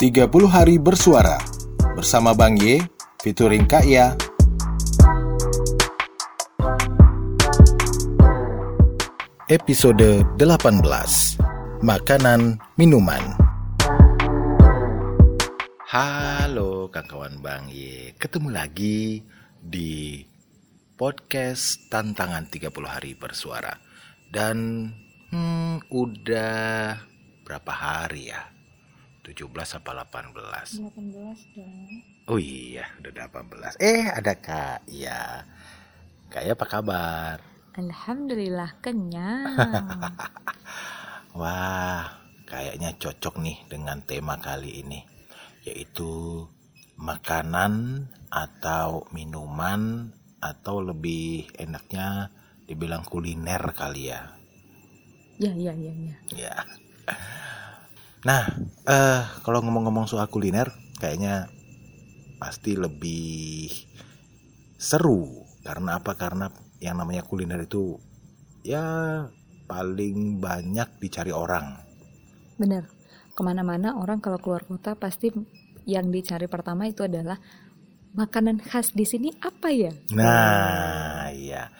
30 hari bersuara. Bersama Bang Y featuring Kak Ya. Episode 18 Makanan Minuman. Halo kawan Bang Y Ketemu lagi di podcast Tantangan 30 Hari Bersuara. Dan hmm, udah berapa hari ya? 17 apa 18? 18 dong. Oh iya, udah 18. Eh, ada Kak Ya. Kak Ya apa kabar? Alhamdulillah kenyang. Wah, kayaknya cocok nih dengan tema kali ini, yaitu makanan atau minuman atau lebih enaknya dibilang kuliner kali ya. ya, ya, ya, ya. Ya. Nah, eh kalau ngomong-ngomong soal kuliner, kayaknya pasti lebih seru. Karena apa? Karena yang namanya kuliner itu ya paling banyak dicari orang. Bener. Ke mana-mana orang kalau keluar kota pasti yang dicari pertama itu adalah makanan khas di sini apa ya? Nah, iya.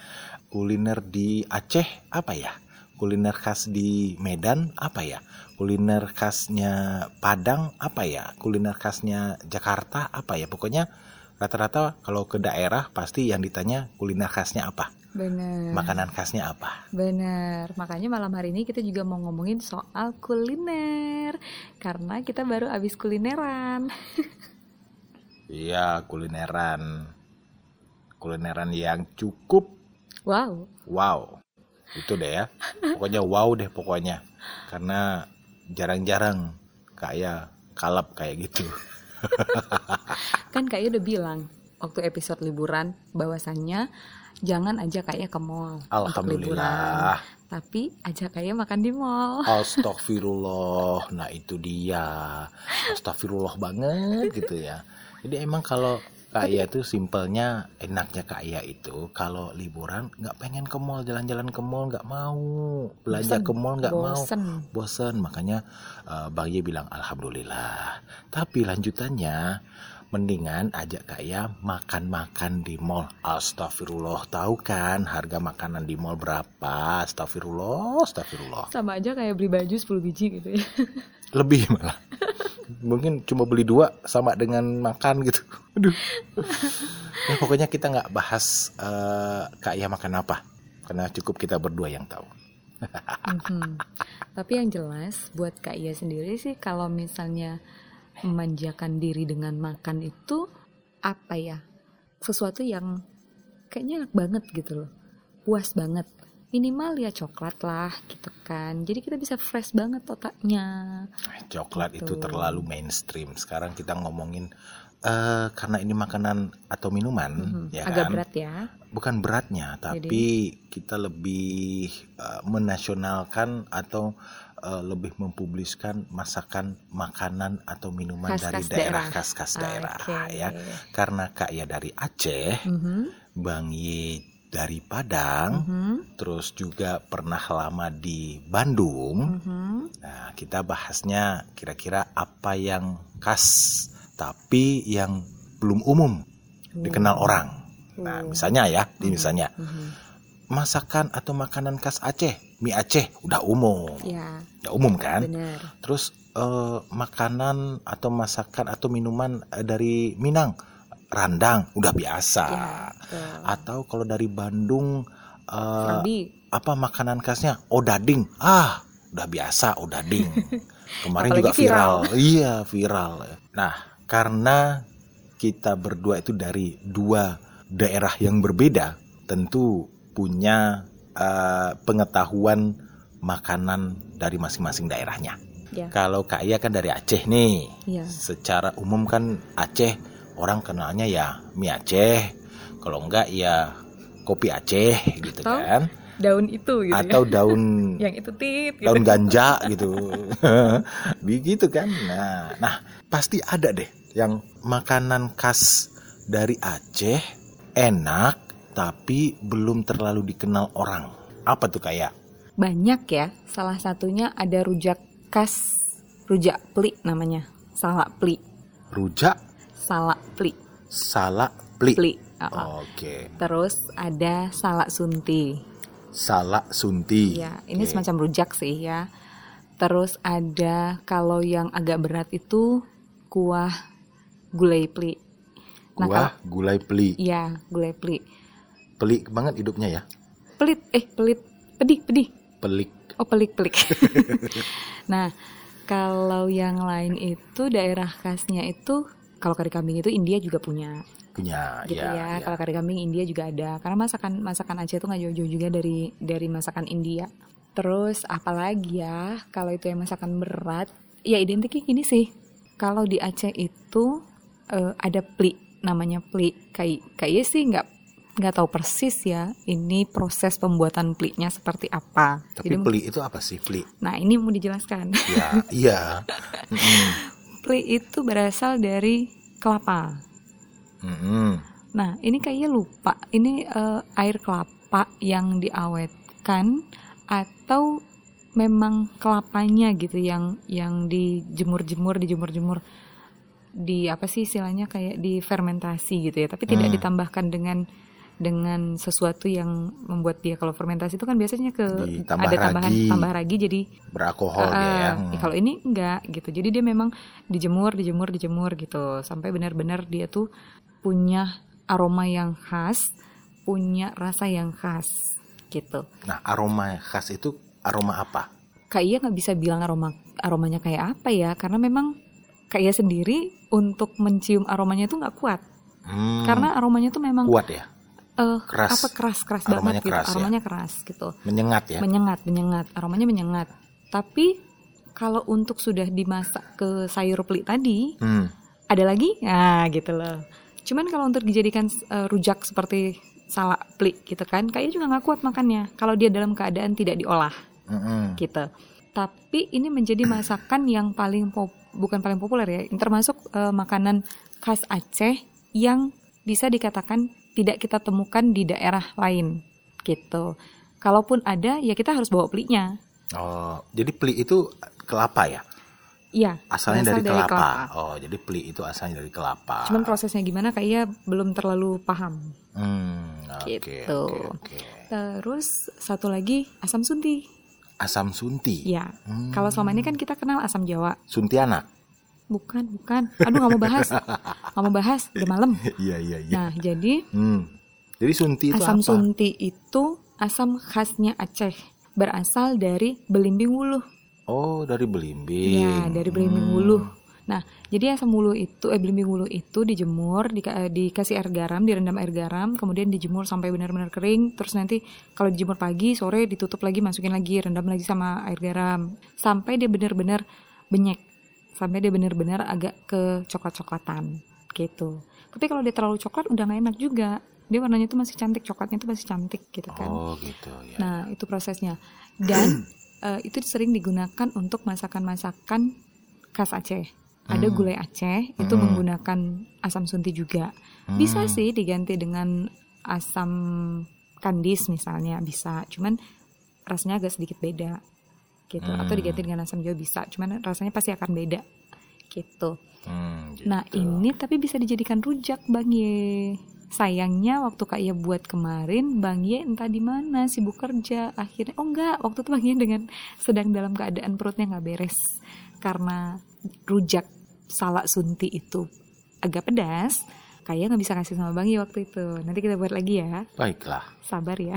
Kuliner di Aceh apa ya? Kuliner khas di Medan apa ya? Kuliner khasnya Padang apa ya? Kuliner khasnya Jakarta apa ya? Pokoknya rata-rata kalau ke daerah pasti yang ditanya kuliner khasnya apa? Bener. Makanan khasnya apa? Bener. Makanya malam hari ini kita juga mau ngomongin soal kuliner. Karena kita baru habis kulineran. Iya, kulineran. Kulineran yang cukup Wow. wow. Itu deh ya. Pokoknya wow deh pokoknya. Karena jarang-jarang kayak kalap kayak gitu. Kan Kak udah bilang waktu episode liburan bahwasannya jangan ajak Kak ke mall untuk liburan. Alhamdulillah. Tapi ajak Kak makan di mall. Astagfirullah. Nah, itu dia. Astagfirullah banget gitu ya. Jadi emang kalau Kaya tuh simpelnya enaknya Kaya itu kalau liburan nggak pengen ke mall jalan-jalan ke mall nggak mau belanja Bosen. ke mall nggak mau Bosen. bosan makanya uh, Bang Ye bilang alhamdulillah tapi lanjutannya mendingan ajak Kaya makan-makan di mall astagfirullah tahu kan harga makanan di mall berapa astagfirullah astagfirullah Sama aja kayak beli baju 10 biji gitu ya. lebih malah mungkin cuma beli dua sama dengan makan gitu aduh ya, pokoknya kita nggak bahas uh, Kak Ya makan apa karena cukup kita berdua yang tahu Mhm. Tapi yang jelas buat Kak Ia sendiri sih kalau misalnya memanjakan diri dengan makan itu apa ya? Sesuatu yang kayaknya enak banget gitu loh. Puas banget. Minimal ya coklat lah gitu kan. Jadi kita bisa fresh banget otaknya. coklat itu Gitu. terlalu mainstream sekarang kita ngomongin eh karena ini makanan atau minuman Mhm. ya Agak kan berat ya. bukan beratnya tapi kita lebih eh, menasionalkan atau eh, lebih mempubliskan masakan makanan atau minuman dari Khas-khas daerah daerah. khas-khas daerah Oke. ya karena Kak ya dari Aceh Mhm, Bang Ye dari Padang mhm, terus juga pernah lama di Bandung mhm. Nah, kita bahasnya kira-kira apa yang khas tapi yang belum umum dikenal orang. Nah, Oh. misalnya ya, ini Mhm, misalnya mhm. masakan atau makanan khas Aceh, mie Aceh udah umum. Ya, Udah umum kan? benar. Terus eh, makanan atau masakan atau minuman eh, dari Minang, randang udah biasa. Ya, betul. Atau kalau dari Bandung Serbi. apa makanan khasnya odading ah udah biasa odading kemarin Apalagi juga viral. iya viral nah karena kita berdua itu dari dua daerah yang berbeda tentu punya eh, pengetahuan makanan dari masing-masing daerahnya Ya, kalau Kak Iya kan dari Aceh nih ya. secara umum kan Aceh orang kenalnya ya mie Aceh kalau enggak ya kopi Aceh gitu Atau kan Daun itu gitu atau ya. daun Yang itu tit gitu. daun ganja gitu begitu kan nah nah pasti ada deh yang makanan khas dari Aceh enak tapi belum terlalu dikenal orang apa tuh kayak Banyak ya. Salah satunya ada rujak khas rujak peli namanya. salak pli, Rujak, salak pli, salak, pli. pli. Uh-uh. Oke. Terus ada salak sunti. Salak sunti. Ya, ini Oke. semacam rujak sih ya. Terus ada kalau yang agak berat itu kuah gulai pli. Nah, Kuah gulai peli. Iya, gulai pli. Pelik banget hidupnya ya. Pelit, eh pelit, pedih, pedih. Pelik. Oh pelik pelik. nah kalau yang lain itu daerah khasnya itu kalau kari kambing itu India juga punya Punya gitu ya. ya. ya. Kalau kari kambing India juga ada karena masakan masakan Aceh itu nggak jauh-jauh juga dari dari masakan India. Terus apalagi ya kalau itu yang masakan berat ya identiknya gini sih. Kalau di Aceh itu eh, ada pli namanya pli kayak kayaknya sih nggak nggak tahu persis ya ini proses pembuatan plinya seperti apa. Tapi Jadi peli itu apa sih peli? Nah, ini mau dijelaskan. Ya, iya. Mm-mm. Pli itu berasal dari kelapa. Mm-mm. Nah, ini kayaknya lupa. Ini eh, air kelapa yang diawetkan atau memang kelapanya gitu yang yang dijemur-jemur, dijemur-jemur di apa sih istilahnya kayak difermentasi gitu ya, tapi tidak Hmm. ditambahkan dengan dengan sesuatu yang membuat dia kalau fermentasi itu kan biasanya ke Ditambah ada tambahan ragi. tambah ragi jadi Beralkohol dia ya. Ah, ya, kalau ini enggak gitu. Jadi dia memang dijemur, dijemur, dijemur gitu sampai benar-benar dia tuh punya aroma yang khas, punya rasa yang khas gitu. Nah, aroma khas itu aroma apa? Kak Iya nggak bisa bilang aroma aromanya kayak apa ya, karena memang Kak Iya sendiri untuk mencium aromanya itu nggak kuat, Hmm, karena aromanya tuh memang kuat ya, eh, keras. apa keras keras Aromanya banget gitu, keras ya? aromanya keras gitu. menyengat ya. menyengat menyengat aromanya menyengat tapi kalau untuk sudah dimasak ke sayur pelik tadi Hmm. ada lagi nah gitu loh cuman kalau untuk dijadikan eh, rujak seperti salak pelik gitu kan kayaknya juga nggak kuat makannya kalau dia dalam keadaan tidak diolah Mm-mm. gitu tapi ini menjadi masakan yang paling pop, bukan paling populer ya termasuk eh, makanan khas Aceh yang bisa dikatakan tidak kita temukan di daerah lain gitu kalaupun ada ya kita harus bawa peliknya Oh, jadi peli itu kelapa ya? iya Asalnya berasal dari, kelapa. Oh, jadi peli itu asalnya dari kelapa. cuman prosesnya gimana kayaknya belum terlalu paham Hmm, oke, Gitu. oke, oke. terus satu lagi asam sunti Asam sunti. ya Hmm. kalau selama ini kan kita kenal asam jawa Suntianak. Bukan bukan aduh nggak mau bahas nggak mau bahas udah malam Iya, iya, iya. nah jadi Hmm. Jadi sunti itu asam apa? sunti itu asam khasnya Aceh berasal dari belimbing wuluh Oh, dari belimbing. ya dari belimbing Hmm. wuluh nah jadi asam wuluh itu eh belimbing wuluh itu dijemur dika- eh, dikasih air garam direndam air garam kemudian dijemur sampai benar-benar kering terus nanti kalau dijemur pagi sore ditutup lagi masukin lagi rendam lagi sama air garam sampai dia benar-benar benyek sampai dia benar-benar agak ke coklat-coklatan gitu tapi kalau dia terlalu coklat udah nggak enak juga dia warnanya tuh masih cantik coklatnya tuh masih cantik gitu kan Oh, gitu ya. Nah, itu prosesnya. Dan eh, itu sering digunakan untuk masakan-masakan khas Aceh. Ada Hmm. gulai Aceh, itu Hmm. menggunakan asam sunti juga. Bisa Hmm. sih diganti dengan asam kandis misalnya, bisa. Cuman rasanya agak sedikit beda. Gitu. Atau Hmm. diganti dengan asam jawa bisa. Cuman rasanya pasti akan beda. Gitu. Hmm, gitu. Nah, ini tapi bisa dijadikan rujak, Bang Ye. Sayangnya waktu Kak Ye buat kemarin, Bang Ye entah di mana sibuk kerja. Akhirnya oh enggak, waktu itu Bang Ye dengan sedang dalam keadaan perutnya nggak beres karena rujak salak sunti itu agak pedas. Kayak nggak bisa kasih sama Bang Ye waktu itu. Nanti kita buat lagi ya. Baiklah. Sabar ya.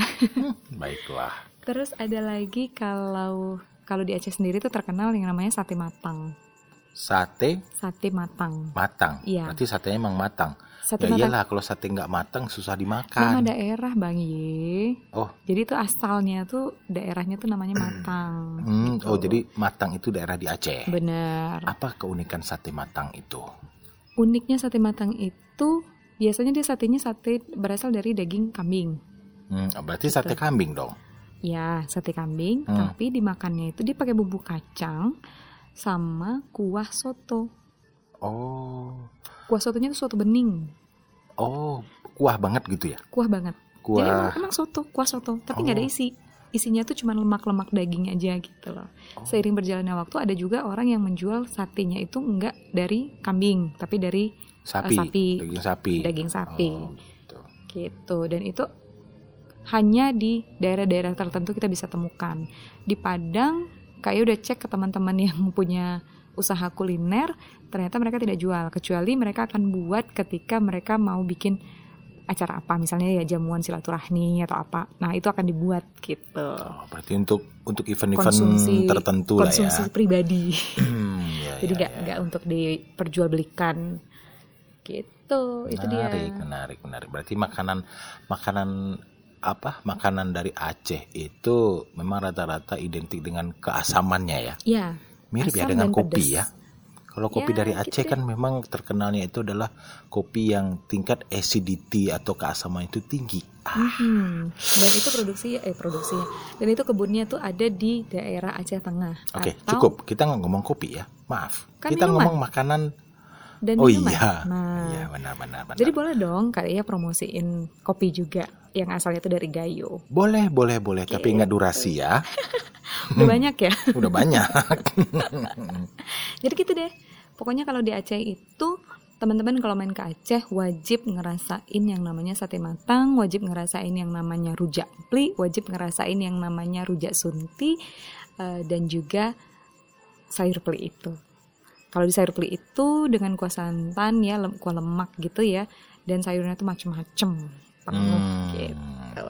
Baiklah. Terus ada lagi kalau kalau di Aceh sendiri tuh terkenal yang namanya sate matang. Sate Sate matang. matang. Iya. Berarti satenya emang matang. Sate ya matang iyalah kalau sate nggak matang susah Nama dimakan. daerah Bang Ye. Oh. Jadi itu asalnya tuh daerahnya tuh namanya Matang. Hmm, gitu. oh jadi matang itu daerah di Aceh. benar. Apa keunikan sate matang itu? Uniknya sate Matang itu biasanya dia satenya sate berasal dari daging kambing. Hmm, berarti sate kambing dong. Ya, sate kambing, Hmm. tapi dimakannya itu dia pakai bumbu kacang sama kuah soto. Oh, Kuah sotonya itu soto bening, oh, kuah banget gitu ya? kuah banget. Jadi emang, Kuah. emang soto, kuah soto, tapi nggak ada Oh. isi. isinya tuh cuma lemak-lemak daging aja gitu loh. Oh. Seiring berjalannya waktu ada juga orang yang menjual satenya itu enggak dari kambing, tapi dari Sapi, sapi. daging sapi. daging sapi. Oh, gitu. gitu. Dan itu hanya di daerah-daerah tertentu kita bisa temukan. Di Padang, kayak udah cek ke teman-teman yang punya usaha kuliner, ternyata mereka tidak jual, kecuali mereka akan buat ketika mereka mau bikin acara apa, misalnya ya jamuan silaturahmi atau apa. Nah itu akan dibuat gitu. Oh, berarti untuk untuk event-event Konsumsi tertentu lah ya. konsumsi pribadi. Ya, Jadi ya, nggak ya. nggak untuk diperjualbelikan gitu. Itu dia. menarik, menarik, menarik. Berarti makanan makanan apa? Makanan dari Aceh itu memang rata-rata identik dengan keasamannya ya. Ya. Mirip ya dengan kopi pedas. ya. Kalau kopi Ya, dari gitu Aceh deh. kan memang terkenalnya itu adalah kopi yang tingkat acidity atau keasaman itu tinggi. Ah, Mhm. Dan itu produksi eh produksi dan itu kebunnya tuh ada di daerah Aceh Tengah. Oke, Atau- cukup. Kita nggak ngomong kopi ya. Maaf. Kan Kita minuman. ngomong makanan. Dan oh minuman. iya. Nah, Iya, benar benar benar. jadi boleh dong kayak ya promosiin kopi juga yang asalnya itu dari Gayo. boleh, boleh, boleh, tapi Gitu. ingat durasi ya. Udah banyak ya. Udah banyak. Jadi gitu deh. Pokoknya kalau di Aceh itu teman-teman kalau main ke Aceh wajib ngerasain yang namanya sate matang, wajib ngerasain yang namanya rujak pli, wajib ngerasain yang namanya rujak sunti eh, dan juga sayur pli itu. Kalau di sayur pli itu dengan kuah santan ya, lem- kuah lemak gitu ya, dan sayurnya tuh macem-macem penuh Hmm, gitu.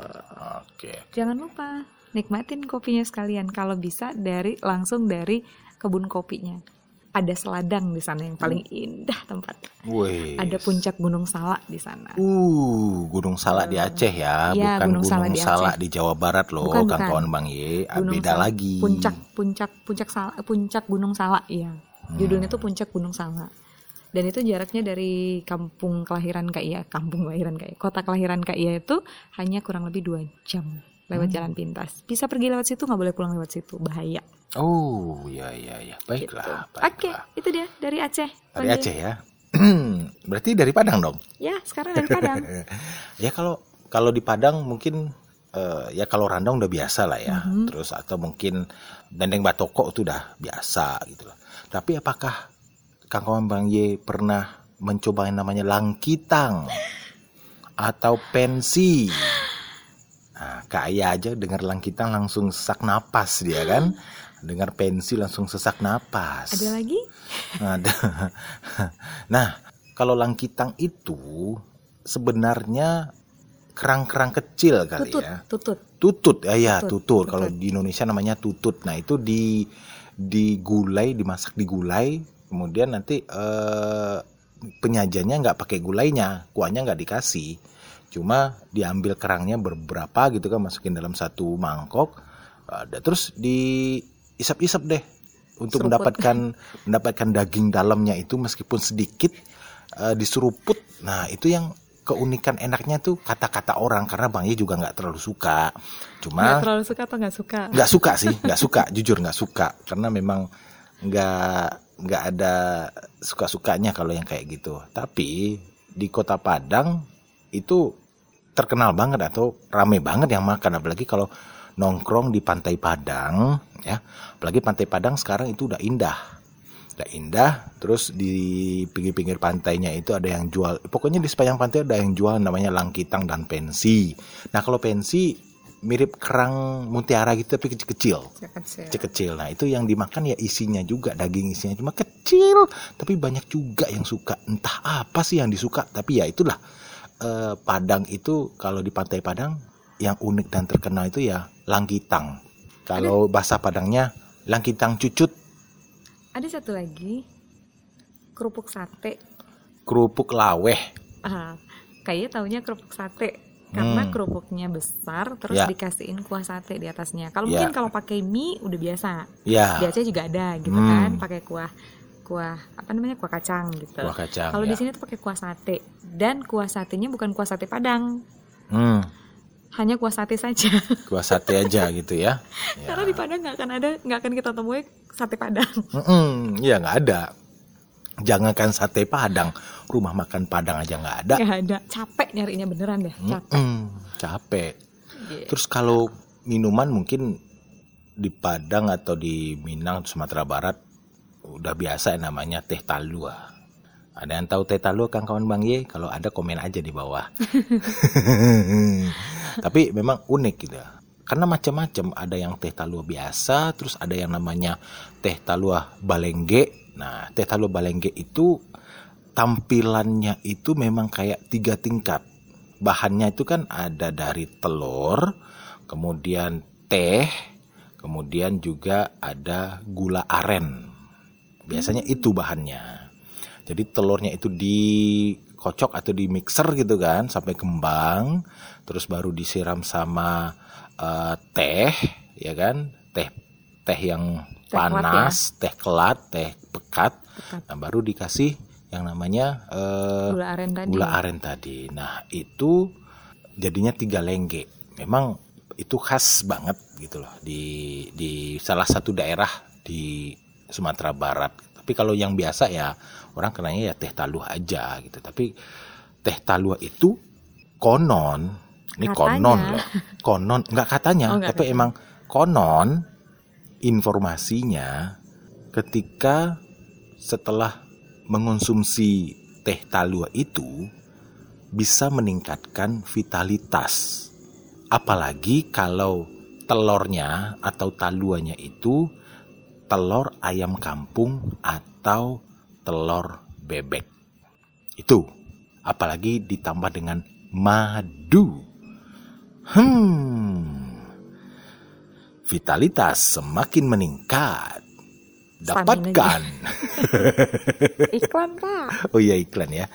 Oke. Jangan lupa nikmatin kopinya sekalian kalau bisa dari langsung dari kebun kopinya. Ada seladang di sana yang paling indah tempatnya. Wih. Ada puncak Gunung Salak di sana. Uh, Gunung Salak di Aceh ya, Iya, bukan Gunung Gunung Salak di Salak di Jawa Barat loh, Bukan, kan bukan. kawan Bang Ye. Gunung Beda Salak. lagi. Puncak puncak puncak Salak, puncak Gunung Salak ya. Judulnya tuh Puncak Gunung Salak. Dan itu jaraknya dari kampung kelahiran Kak Iya, kampung kelahiran Kak Iya, kota kelahiran Kak Iya itu hanya kurang lebih dua jam lewat Hmm. jalan pintas. Bisa pergi lewat situ, nggak boleh pulang lewat situ, bahaya. Oh, ya ya ya. Gitu. Baiklah, Oke, baiklah. itu dia dari Aceh. Dari. Aceh ya. Berarti dari Padang dong. Ya, sekarang dari Padang. ya kalau kalau di Padang mungkin eh, ya kalau randang udah biasa lah ya. Mhm. Terus atau mungkin dendeng batoko itu udah biasa gitu loh. Tapi apakah Kang kawan Bang Ye pernah mencoba yang namanya langkitang atau pensi? Nah, kayak aja dengar langkitang langsung sesak napas dia kan. Dengar pensi langsung sesak napas. Ada lagi? Ada. Nah, kalau langkitang itu sebenarnya kerang-kerang kecil kali Tutut, ya. tutut. Tutut, ya ya, Tutut, tutut. Kalau di Indonesia namanya tutut. Nah, itu di digulai, dimasak di gulai, kemudian nanti eh, penyajiannya nggak pakai gulainya, kuahnya nggak dikasih. Cuma diambil kerangnya beberapa gitu kan, masukin dalam satu mangkok. Ada terus diisap-isap deh untuk Seruput. mendapatkan mendapatkan daging dalamnya itu meskipun sedikit eh, diseruput. Nah, itu yang keunikan enaknya tuh kata-kata orang karena Bang Ye juga nggak terlalu suka. Nggak Cuma terlalu suka atau nggak suka? nggak suka sih, nggak suka, jujur nggak suka karena memang nggak nggak ada suka-sukanya kalau yang kayak gitu. Tapi di kota Padang itu terkenal banget atau rame banget yang makan apalagi kalau nongkrong di pantai Padang ya apalagi pantai Padang sekarang itu udah indah udah indah terus di pinggir-pinggir pantainya itu ada yang jual pokoknya di sepanjang pantai ada yang jual namanya langkitang dan pensi. Nah kalau pensi mirip kerang mutiara gitu tapi kecil-kecil. Kecil. kecil-kecil. Nah itu yang dimakan ya isinya juga daging isinya cuma kecil tapi banyak juga yang suka. Entah apa sih yang disuka tapi ya itulah. Eh, Padang itu kalau di pantai Padang yang unik dan terkenal itu ya langkitang. Kalau bahasa Padangnya langkitang cucut Ada satu lagi kerupuk sate. kerupuk laweh Ah, kayaknya taunya kerupuk sate karena Hmm. kerupuknya besar terus Ya. dikasihin kuah sate di atasnya. Kalau Ya. mungkin kalau pakai mie udah biasa. ya Di Aceh juga ada gitu Hmm. kan, pakai kuah kuah apa namanya kuah kacang gitu. kuah kacang Kalau ya. di sini tuh pakai kuah sate dan kuah satenya bukan kuah sate Padang, Hmm, hanya kuah sate saja. kuah sate aja gitu ya, ya. Karena di Padang nggak akan ada, nggak akan kita temui sate Padang. Mm-mm, ya nggak ada jangankan sate Padang rumah makan Padang aja nggak ada Nggak ada. Capek nyarinya beneran deh. Capek. Mm-mm, capek Gitu. terus kalau minuman mungkin di Padang atau di Minang Sumatera Barat udah biasa ya namanya teh talua. Ada yang tahu teh talua kan kawan Bang Ye? Kalau ada komen aja di bawah. Tapi memang unik gitu. Karena macam-macam, ada yang teh talua biasa, terus ada yang namanya teh talua balengge. Nah, teh talua balengge itu tampilannya itu memang kayak tiga tingkat. Bahannya itu kan ada dari telur, kemudian teh, kemudian juga ada gula aren. Biasanya itu bahannya. Jadi telurnya itu dikocok atau di mixer gitu kan sampai kembang, terus baru disiram sama uh, teh, ya kan? Teh teh yang Teh kelat panas, teh kelat, teh pekat. Pekat. Nah, baru dikasih yang namanya uh, Gula aren tadi. gula aren tadi. Nah, itu jadinya tiga lengge. Memang itu khas banget gitu loh di di salah satu daerah di Sumatera Barat. Tapi kalau yang biasa ya orang kenanya ya teh taluh aja gitu. Tapi teh taluh itu konon, ini Katanya. konon loh. Konon nggak katanya, Oh, nggak tapi katanya. emang konon informasinya ketika setelah mengonsumsi teh talua itu bisa meningkatkan vitalitas. Apalagi kalau telurnya atau taluanya itu telur ayam kampung atau telur bebek. Itu apalagi ditambah dengan madu. Hmm. Vitalitas semakin meningkat. Dapatkan. Iklan pak. Oh iya iklan ya.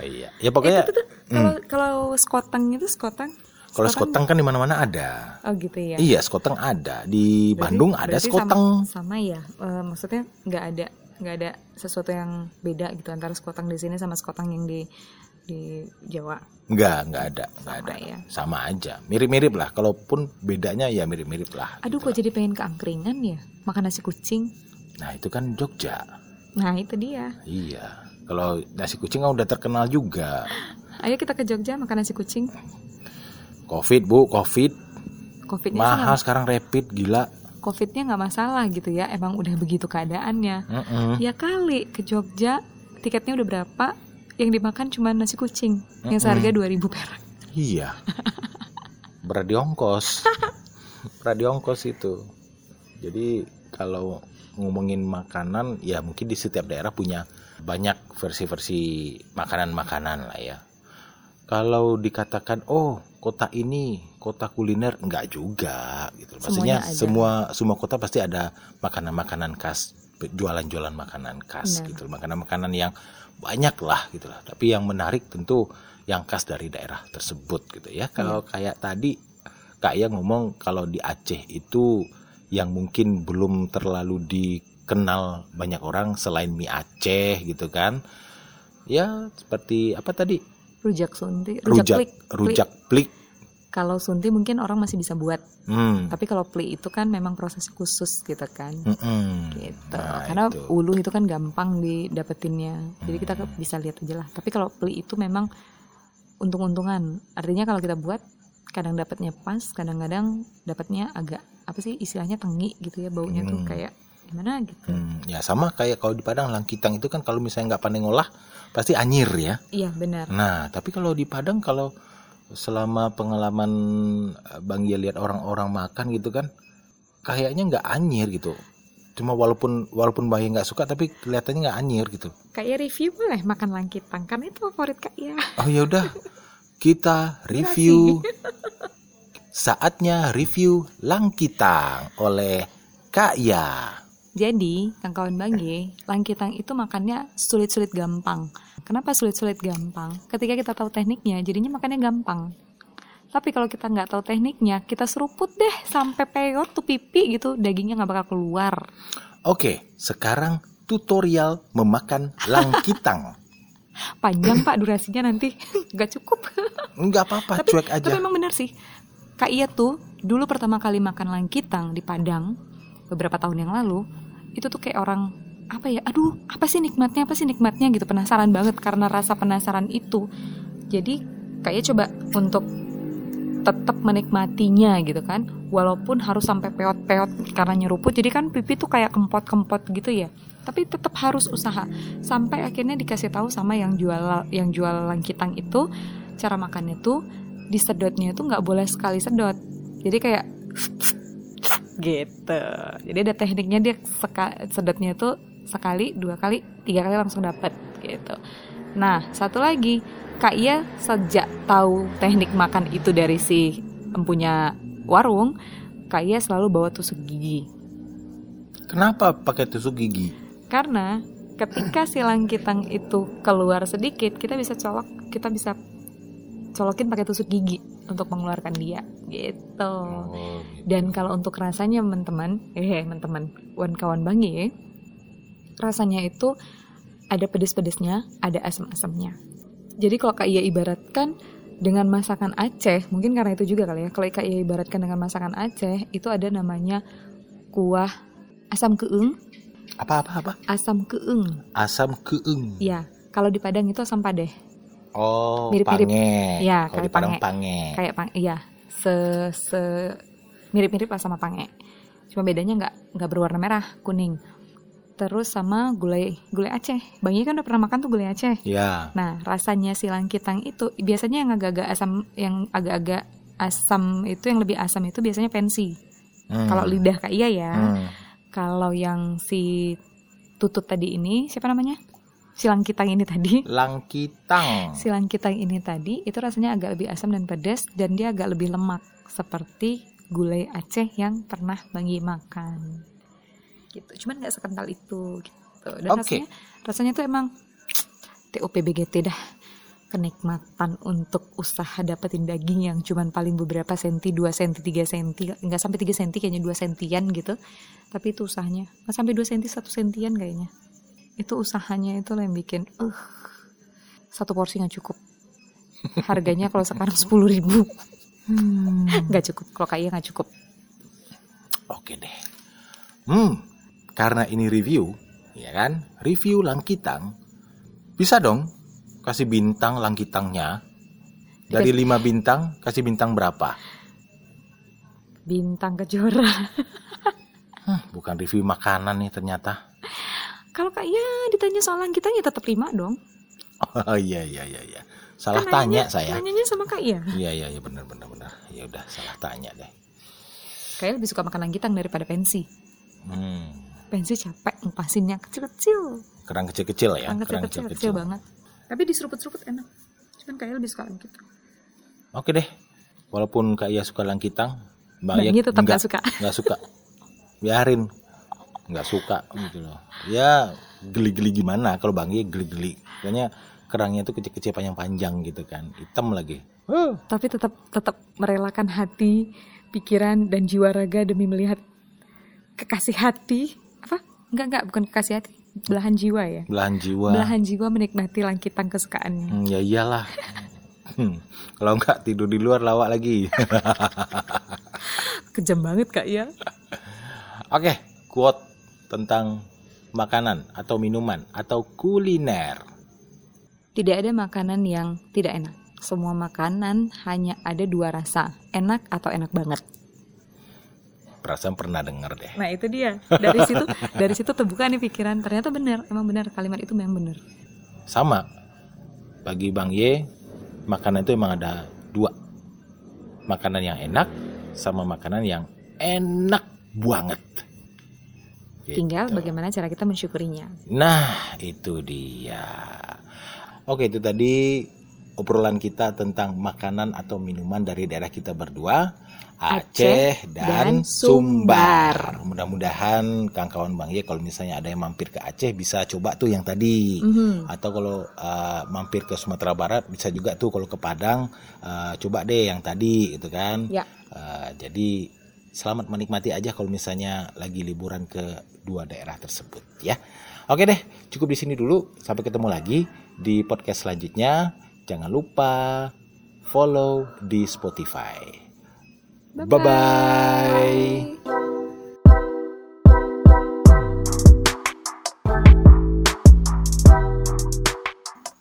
Oh, iya. Ya pokoknya Itu tuh kalau kalau skotang itu skotang. kalau skotang kan di mana-mana ada. Oh gitu ya. Iya, skotang ada. Di Berarti- Bandung ada berarti skotang. Sama, sama ya. Eh, maksudnya nggak ada nggak ada sesuatu yang beda gitu antara skotang di sini sama skotang yang di di Jawa. Enggak, enggak ada, enggak Sama ada. ya. Sama aja. Mirip-mirip lah. Kalaupun bedanya ya mirip-mirip lah. Aduh kok jadi pengen keangkringan ya makan nasi kucing. Nah, itu kan Jogja. Nah itu dia. Iya. Kalau nasi kucing kan udah terkenal juga. Ayo kita ke Jogja makan nasi kucing. Covid, Bu, Covid. Covidnya sih Mahal nggak- sekarang rapid, gila. Covidnya nggak masalah gitu ya. Emang udah begitu keadaannya. Mm-mm. Ya kali ke Jogja tiketnya udah berapa? Yang dimakan cuma nasi kucing yang seharga 2000 perak. Iya. Berat di ongkos. Berat di ongkos itu. Jadi kalau ngomongin makanan, ya mungkin di setiap daerah punya banyak versi-versi makanan-makanan lah ya. Kalau dikatakan, oh kota ini kota kuliner, enggak juga gitu. Maksudnya semua semua kota pasti ada makanan-makanan khas, jualan-jualan makanan khas Benar. gitu. Makanan-makanan yang banyak lah gitu lah. Tapi yang menarik tentu yang khas dari daerah tersebut gitu ya. Kalau kayak tadi Kak Ya ngomong kalau di Aceh itu yang mungkin belum terlalu dikenal banyak orang selain mie Aceh gitu kan. Ya seperti apa tadi? Rujak sunti, Rujak plik. rujak plik. Kalau sunti mungkin orang masih bisa buat, Hmm. tapi kalau pli itu kan memang proses khusus gitu kan. Mm-mm. Gitu. Nah, Karena itu. ulu itu kan gampang didapetinnya. Jadi kita bisa lihat aja lah. Tapi kalau pli itu memang untung-untungan. Artinya kalau kita buat kadang dapatnya pas, kadang-kadang dapatnya agak apa sih istilahnya tengi gitu ya baunya tuh Hmm. kayak gimana gitu. Hmm, ya sama kayak kalau di Padang langkitang itu kan kalau misalnya nggak pandai ngolah pasti anyir ya. Iya benar. Nah, tapi kalau di Padang kalau selama pengalaman eh, Bang Gia lihat orang-orang makan gitu kan, kayaknya nggak anyir gitu. Cuma walaupun walaupun Bang Gia nggak suka, tapi kelihatannya nggak anyir gitu. Kayak review boleh makan langkitang kan itu favorit kak ya. Oh ya udah, kita review. Saatnya review langkitang oleh Kak Ya. Jadi, Kang kawan Bangge, langkitang itu makannya sulit-sulit gampang. Kenapa sulit-sulit gampang? Ketika kita tahu tekniknya, jadinya makannya gampang. Tapi kalau kita nggak tahu tekniknya, kita seruput deh sampai peot tuh pipi gitu, dagingnya nggak bakal keluar. Oke, sekarang tutorial memakan langkitang. Panjang pak durasinya nanti, nggak cukup. Nggak apa-apa, cuek aja. tapi emang benar sih, Kak Iya tuh dulu pertama kali makan langkitang di Padang beberapa tahun yang lalu, itu tuh kayak orang apa ya, aduh apa sih nikmatnya, apa sih nikmatnya? gitu penasaran banget karena rasa penasaran itu. Jadi Kak Iya coba untuk tetap menikmatinya gitu kan walaupun harus sampai peot-peot karena nyeruput. Jadi kan pipi tuh kayak kempot-kempot gitu ya tapi tetap harus usaha. Sampai akhirnya dikasih tahu sama yang jual yang jual langkitang itu cara makannya tuh disedotnya itu nggak boleh sekali sedot. Jadi kayak gitu. Jadi ada tekniknya dia sedotnya itu sekali dua kali tiga kali langsung dapat gitu nah satu lagi kak Ia sejak tahu teknik makan itu dari si empunya warung kak Ia selalu bawa tusuk gigi Kenapa pakai tusuk gigi? karena ketika si langkitang itu keluar sedikit kita bisa colok kita bisa colokin pakai tusuk gigi untuk mengeluarkan dia gitu Oh, gitu. dan kalau untuk rasanya teman-teman, eh teman-teman, wan kawan bangi rasanya itu ada pedes-pedesnya, ada asam-asamnya. Jadi kalau Kak Iya ibaratkan dengan masakan Aceh, mungkin karena itu juga kali ya. Kalau Kak Iya ibaratkan dengan masakan Aceh, itu ada namanya kuah asam keung, Apa apa apa? asam keung. Asam keeng. Ya, kalau di Padang itu asam padeh. Oh, Mirip-mirip. pange. Ya, Kalau di kayak Padang pange. pange. Kayak pang, iya, se, se mirip-mirip lah sama pange. Cuma bedanya nggak nggak berwarna merah, kuning. Terus sama gulai gulai Aceh. Bang Yi kan udah pernah makan tuh gulai Aceh. Ya. Nah, rasanya si langkitang itu biasanya yang agak-agak asam yang agak-agak asam itu yang lebih asam itu biasanya pensi. Hmm. Kalau lidah Kak Iya ya. Hmm. Kalau yang si tutut tadi ini siapa namanya? Si langkitang ini tadi. Langkitang. Si langkitang ini tadi itu rasanya agak lebih asam dan pedas dan dia agak lebih lemak seperti gulai Aceh yang pernah Bang Yi makan. Gitu. Cuman nggak sekental itu gitu. Dan Oke. rasanya rasanya tuh emang TOPBGT dah kenikmatan untuk usaha dapetin daging yang cuman paling beberapa senti, 2 senti, 3 senti, nggak sampai 3 senti kayaknya 2 sentian gitu. Tapi itu usahanya. Nggak sampai 2 senti, 1 sentian kayaknya. Itu usahanya itu yang bikin uh satu porsi nggak cukup. Harganya kalau sekarang 10.000 ribu nggak cukup. Kalau kayak nggak cukup. Oke deh. Hmm, karena ini review, ya kan? Review Langkitang. Bisa dong kasih bintang Langkitangnya. Dari lima bintang, kasih bintang berapa? Bintang kejora. Hah, bukan review makanan nih ternyata. Kalau kak ya ditanya soal kita ya tetap lima dong. Oh iya iya iya iya. Salah Kan tanya nanyanya- saya. Nanyanya sama kak ya. Iya iya iya benar benar benar. Ya udah salah tanya deh. Kayak lebih suka makan langkitang daripada pensi. Hmm. Pensi capek ngupasinnya kecil-kecil. Kerang kecil-kecil ya, Kerang kecil-kecil kecil banget. Tapi diseruput-seruput enak. Cuman kayak lebih suka langkitang. Oke deh. Walaupun Kak Iya suka langkitang, Mbak Bang Yi tetap nggak- nggak suka. nggak suka. Biarin. Nggak suka gitu loh. Ya geli-geli gimana kalau Bang Iya geli-geli. Kayaknya kerangnya tuh kecil-kecil panjang-panjang gitu kan. Hitam lagi. Huh. Tapi tetap tetap merelakan hati, pikiran dan jiwa raga demi melihat kekasih hati. Enggak enggak bukan kekasih hati. Belahan jiwa ya. Belahan jiwa. Belahan jiwa menikmati langkitang kesukaannya. Hmm, ya iyalah. Hmm, Kalau nggak tidur di luar lawak lagi. Kejam banget kak ya. Oke, quote tentang makanan atau minuman atau kuliner. Tidak ada makanan yang tidak enak. Semua makanan hanya ada dua rasa, enak atau enak banget. Perasaan pernah denger deh. Nah itu dia. Dari situ, dari situ terbuka nih pikiran. Ternyata benar, emang benar kalimat itu memang benar. Sama. Bagi Bang Y, makanan itu emang ada dua. Makanan yang enak sama makanan yang enak banget. Gitu. Tinggal bagaimana cara kita mensyukurinya. Nah, itu dia. Oke, itu tadi obrolan kita tentang makanan atau minuman dari daerah kita berdua, Aceh, dan, dan Sumbar. Mudah-mudahan kawan-kawan Bang Ye kalau misalnya ada yang mampir ke Aceh bisa coba tuh yang tadi. Mhm. Atau kalau uh, mampir ke Sumatera Barat bisa juga tuh kalau ke Padang uh, coba deh yang tadi gitu kan. Ya. Uh, jadi selamat menikmati aja kalau misalnya lagi liburan ke dua daerah tersebut ya. Oke deh, cukup di sini dulu. Sampai ketemu lagi di podcast selanjutnya. Jangan lupa follow di Spotify. Bye-bye.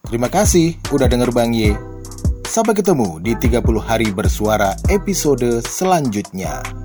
Terima kasih udah denger Bang Ye. Sampai ketemu di 30 hari bersuara episode selanjutnya.